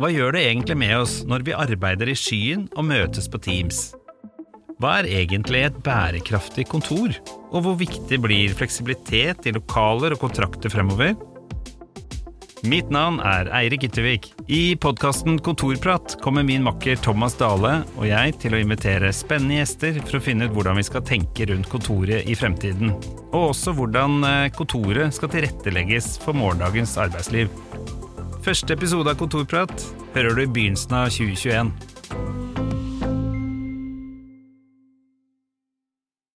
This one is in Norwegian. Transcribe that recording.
Hva gjør det egentlig med oss når vi arbeider i skyen og møtes på Teams? Hva er egentlig et bærekraftig kontor, og hvor viktig blir fleksibilitet i lokaler og kontrakter fremover? Mitt navn er Eirik Yttervik. I podkasten Kontorprat kommer min makker Thomas Dale og jeg til å invitere spennende gjester for å finne ut hvordan vi skal tenke rundt kontoret i fremtiden, og også hvordan eh, kontoret skal tilrettelegges for morgendagens arbeidsliv. Første episode av Kontorprat hører du i begynnelsen av 2021.